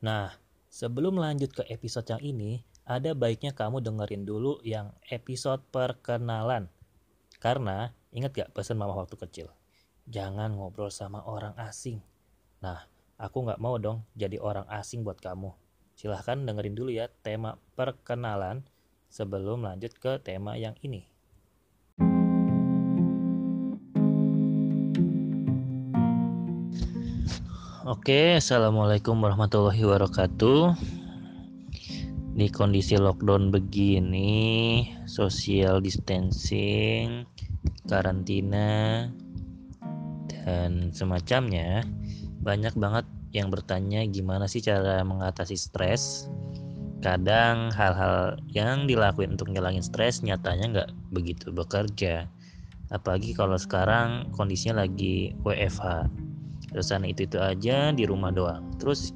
Nah, sebelum lanjut ke episode yang ini, ada baiknya kamu dengerin dulu yang episode perkenalan. Karena, ingat gak pesan mama waktu kecil? Jangan ngobrol sama orang asing. Nah, aku gak mau dong jadi orang asing buat kamu. Silahkan dengerin dulu ya tema perkenalan sebelum lanjut ke tema yang ini. Oke, assalamualaikum warahmatullahi wabarakatuh. Di kondisi lockdown begini, social distancing, karantina, dan semacamnya, banyak banget yang bertanya gimana sih cara mengatasi stres. Kadang hal-hal yang dilakuin untuk ngilangin stres nyatanya nggak begitu bekerja. Apalagi kalau sekarang kondisinya lagi WFH terusan itu itu aja di rumah doang. Terus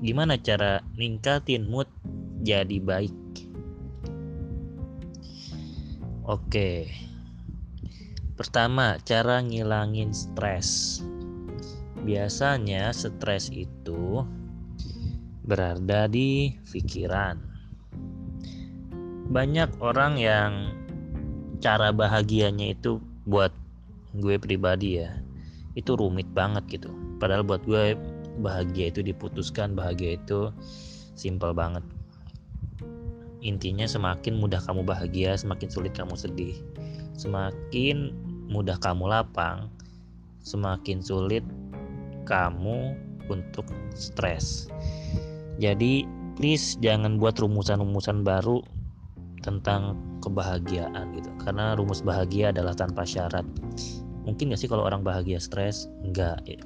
gimana cara ningkatin mood jadi baik? Oke. Pertama cara ngilangin stres. Biasanya stres itu berada di pikiran. Banyak orang yang cara bahagianya itu buat gue pribadi ya itu rumit banget gitu padahal buat gue bahagia itu diputuskan bahagia itu simple banget. Intinya semakin mudah kamu bahagia semakin sulit kamu sedih. Semakin mudah kamu lapang semakin sulit kamu untuk stres. Jadi please jangan buat rumusan-rumusan baru tentang kebahagiaan gitu. Karena rumus bahagia adalah tanpa syarat. Mungkin gak sih kalau orang bahagia stres? Enggak ya.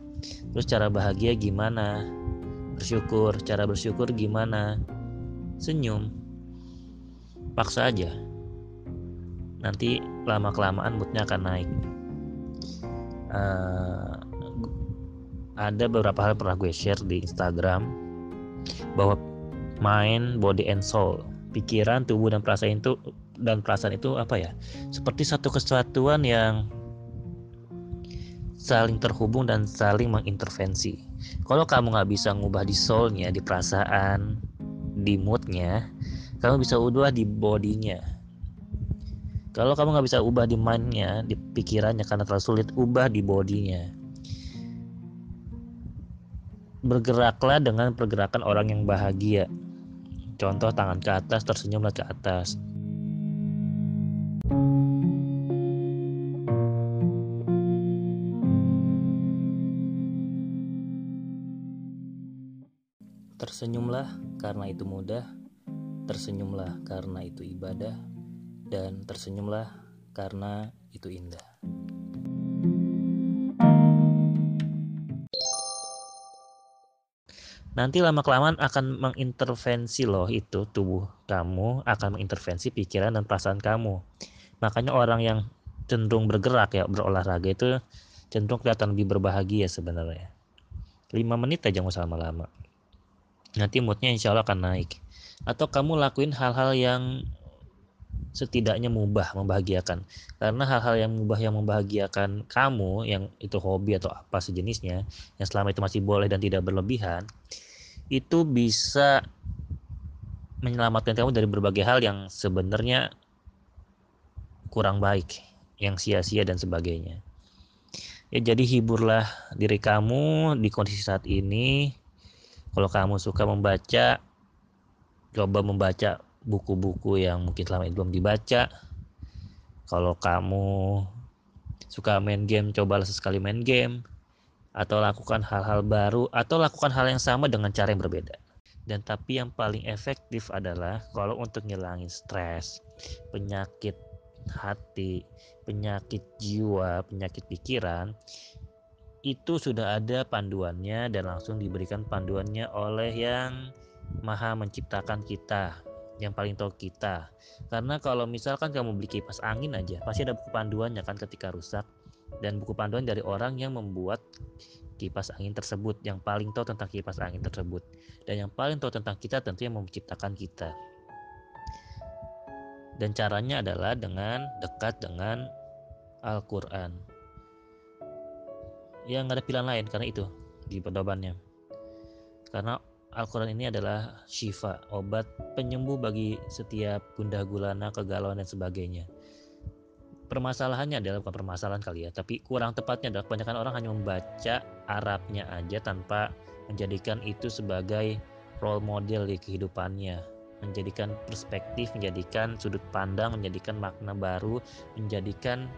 Terus cara bahagia gimana? Bersyukur. Cara bersyukur gimana? Senyum. Paksa aja. Nanti lama kelamaan moodnya akan naik. Uh, ada beberapa hal pernah gue share di Instagram bahwa mind, body and soul, pikiran, tubuh dan perasaan itu dan perasaan itu apa ya? Seperti satu kesatuan yang saling terhubung dan saling mengintervensi. Kalau kamu nggak bisa ngubah di soulnya, di perasaan, di moodnya, kamu bisa ubah di bodinya. Kalau kamu nggak bisa ubah di mindnya, di pikirannya karena terlalu sulit ubah di bodinya. Bergeraklah dengan pergerakan orang yang bahagia. Contoh tangan ke atas, tersenyumlah ke atas. Tersenyumlah karena itu mudah, tersenyumlah karena itu ibadah, dan tersenyumlah karena itu indah. Nanti lama-kelamaan akan mengintervensi loh itu tubuh kamu akan mengintervensi pikiran dan perasaan kamu. Makanya orang yang cenderung bergerak ya berolahraga itu cenderung kelihatan lebih berbahagia sebenarnya. 5 menit aja nggak usah lama-lama nanti moodnya insya Allah akan naik. Atau kamu lakuin hal-hal yang setidaknya mubah membahagiakan. Karena hal-hal yang mubah yang membahagiakan kamu yang itu hobi atau apa sejenisnya yang selama itu masih boleh dan tidak berlebihan itu bisa menyelamatkan kamu dari berbagai hal yang sebenarnya kurang baik yang sia-sia dan sebagainya. Ya jadi hiburlah diri kamu di kondisi saat ini kalau kamu suka membaca, coba membaca buku-buku yang mungkin selama ini belum dibaca. Kalau kamu suka main game, cobalah sesekali main game. Atau lakukan hal-hal baru, atau lakukan hal yang sama dengan cara yang berbeda. Dan tapi yang paling efektif adalah kalau untuk ngilangin stres, penyakit hati, penyakit jiwa, penyakit pikiran, itu sudah ada panduannya dan langsung diberikan panduannya oleh yang maha menciptakan kita yang paling tahu kita. Karena kalau misalkan kamu beli kipas angin aja pasti ada buku panduannya kan ketika rusak. Dan buku panduan dari orang yang membuat kipas angin tersebut yang paling tahu tentang kipas angin tersebut. Dan yang paling tahu tentang kita tentu yang menciptakan kita. Dan caranya adalah dengan dekat dengan Al-Quran ya nggak ada pilihan lain karena itu di pedomannya karena Al-Quran ini adalah syifa, obat penyembuh bagi setiap gundah gulana, kegalauan dan sebagainya. Permasalahannya adalah bukan permasalahan kali ya, tapi kurang tepatnya adalah kebanyakan orang hanya membaca Arabnya aja tanpa menjadikan itu sebagai role model di kehidupannya, menjadikan perspektif, menjadikan sudut pandang, menjadikan makna baru, menjadikan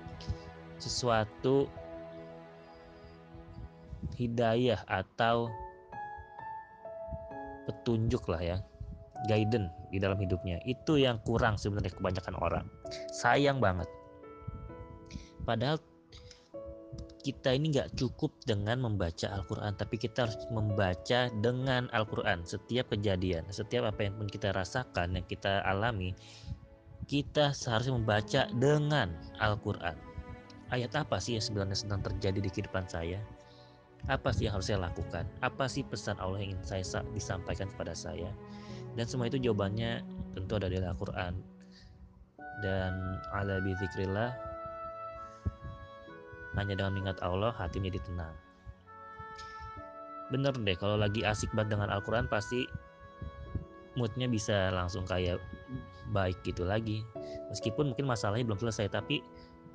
sesuatu hidayah atau petunjuk lah ya guidance di dalam hidupnya. Itu yang kurang sebenarnya kebanyakan orang. Sayang banget. Padahal kita ini nggak cukup dengan membaca Al-Quran tapi kita harus membaca dengan Al-Quran. Setiap kejadian setiap apa yang pun kita rasakan yang kita alami kita seharusnya membaca dengan Al-Quran. Ayat apa sih yang sebenarnya sedang terjadi di kehidupan saya apa sih yang harus saya lakukan? Apa sih pesan Allah yang ingin saya disampaikan kepada saya? Dan semua itu jawabannya tentu ada di Al-Quran. Dan ala bizikrillah hanya dengan mengingat Allah hati menjadi tenang. Bener deh kalau lagi asik banget dengan Al-Quran pasti moodnya bisa langsung kayak baik gitu lagi. Meskipun mungkin masalahnya belum selesai tapi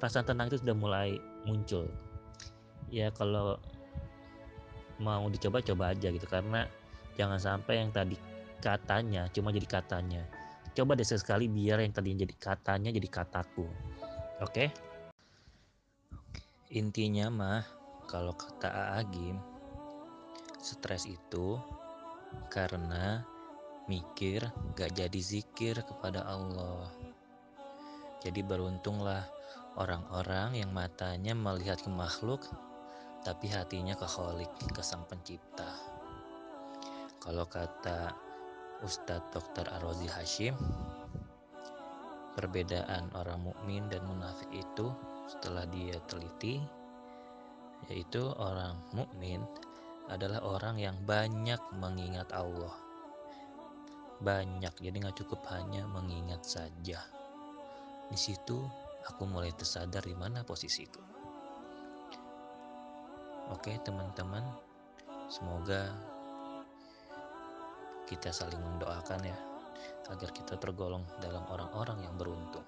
perasaan tenang itu sudah mulai muncul. Ya kalau mau dicoba coba aja gitu. Karena jangan sampai yang tadi katanya cuma jadi katanya. Coba deh sekali biar yang tadi jadi katanya jadi kataku. Oke? Okay? intinya mah kalau kata Agim stres itu karena mikir gak jadi zikir kepada Allah. Jadi beruntunglah orang-orang yang matanya melihat ke makhluk tapi hatinya ke kholik, ke sang pencipta. Kalau kata Ustadz Dr. Arozi Hashim, perbedaan orang mukmin dan munafik itu setelah dia teliti, yaitu orang mukmin adalah orang yang banyak mengingat Allah. Banyak, jadi nggak cukup hanya mengingat saja. Di situ aku mulai tersadar di mana posisiku. Oke teman-teman, semoga kita saling mendoakan ya agar kita tergolong dalam orang-orang yang beruntung.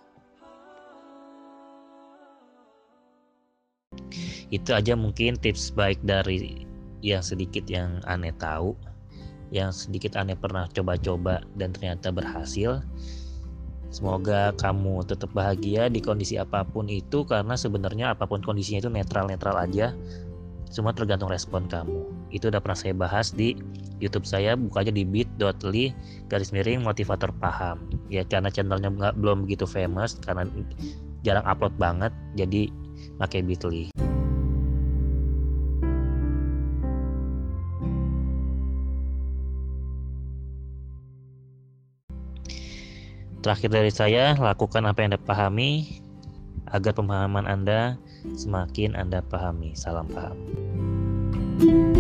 Itu aja mungkin tips baik dari yang sedikit yang aneh tahu, yang sedikit aneh pernah coba-coba dan ternyata berhasil. Semoga kamu tetap bahagia di kondisi apa pun itu karena sebenarnya apa pun kondisinya itu netral-netral aja semua tergantung respon kamu. Itu udah pernah saya bahas di YouTube saya buka aja di bit.ly garis miring motivator paham. Ya karena channelnya nggak belum begitu famous karena jarang upload banget jadi pakai bit.ly Terakhir dari saya, lakukan apa yang Anda pahami agar pemahaman Anda semakin Anda pahami. Salam paham. thank you